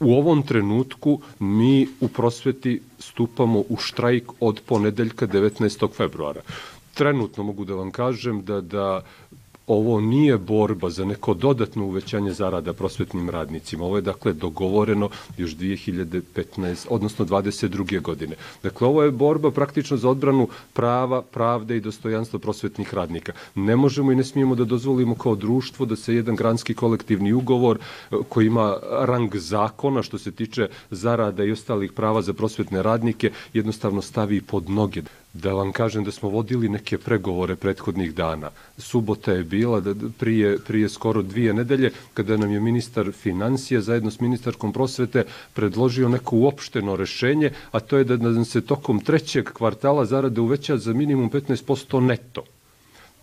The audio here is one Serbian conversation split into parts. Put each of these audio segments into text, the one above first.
U ovom trenutku mi u prosveti stupamo u štrajk od ponedeljka 19. februara. Trenutno mogu da vam kažem da, da ovo nije borba za neko dodatno uvećanje zarada prosvetnim radnicima. Ovo je dakle dogovoreno još 2015, odnosno 22. godine. Dakle, ovo je borba praktično za odbranu prava, pravde i dostojanstva prosvetnih radnika. Ne možemo i ne smijemo da dozvolimo kao društvo da se jedan granski kolektivni ugovor koji ima rang zakona što se tiče zarada i ostalih prava za prosvetne radnike jednostavno stavi pod noge da vam kažem da smo vodili neke pregovore prethodnih dana. Subota je bila da prije, prije skoro dvije nedelje kada nam je ministar financija zajedno s ministarkom prosvete predložio neko uopšteno rešenje, a to je da nam se tokom trećeg kvartala zarade uveća za minimum 15% neto.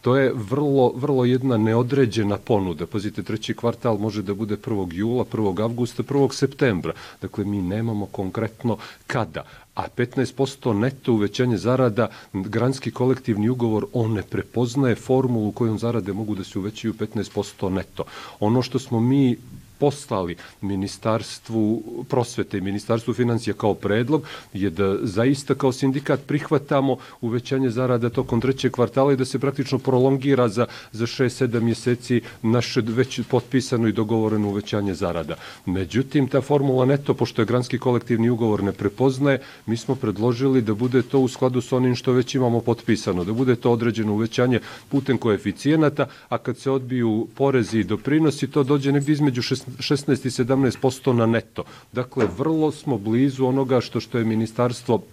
To je vrlo, vrlo jedna neodređena ponuda. Pazite, treći kvartal može da bude 1. jula, 1. avgusta, 1. septembra. Dakle, mi nemamo konkretno kada a 15% neto uvećanje zarada, granski kolektivni ugovor, on ne prepoznaje formulu kojom zarade mogu da se uvećaju 15% neto. Ono što smo mi poslali Ministarstvu prosvete i Ministarstvu financija kao predlog je da zaista kao sindikat prihvatamo uvećanje zarada tokom trećeg kvartala i da se praktično prolongira za, za 6-7 mjeseci naše već potpisano i dogovoreno uvećanje zarada. Međutim, ta formula neto, pošto je granski kolektivni ugovor ne prepoznaje, mi smo predložili da bude to u skladu sa onim što već imamo potpisano, da bude to određeno uvećanje putem koeficijenata, a kad se odbiju porezi i doprinosi, to dođe negdje između 16 i 17% na neto. Dakle, vrlo smo blizu onoga što što je ministarstvo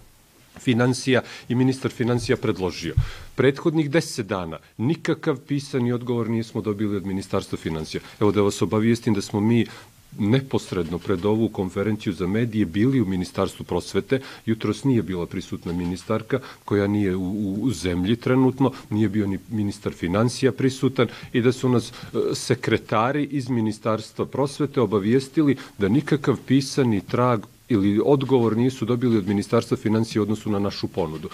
financija i ministar financija predložio. Prethodnih 10 dana nikakav pisani odgovor nismo dobili od ministarstva financija. Evo da vas obavijestim da smo mi neposredno pred ovu konferenciju za medije bili u Ministarstvu prosvete. Jutros nije bila prisutna ministarka koja nije u, u zemlji trenutno, nije bio ni ministar financija prisutan i da su nas e, sekretari iz Ministarstva prosvete obavijestili da nikakav pisani trag ili odgovor nisu dobili od Ministarstva financija u odnosu na našu ponudu.